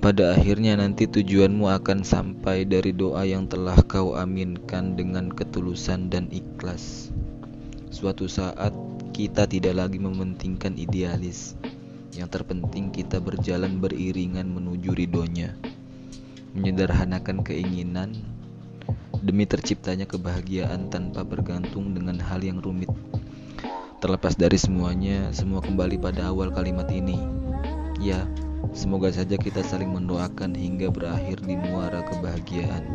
pada akhirnya nanti tujuanmu akan sampai dari doa yang telah kau aminkan dengan ketulusan dan ikhlas. Suatu saat kita tidak lagi mementingkan idealis. Yang terpenting kita berjalan beriringan menuju ridhonya. Menyederhanakan keinginan demi terciptanya kebahagiaan tanpa bergantung dengan hal yang rumit. Terlepas dari semuanya, semua kembali pada awal kalimat ini. Ya, semoga saja kita saling mendoakan hingga berakhir di muara kebahagiaan.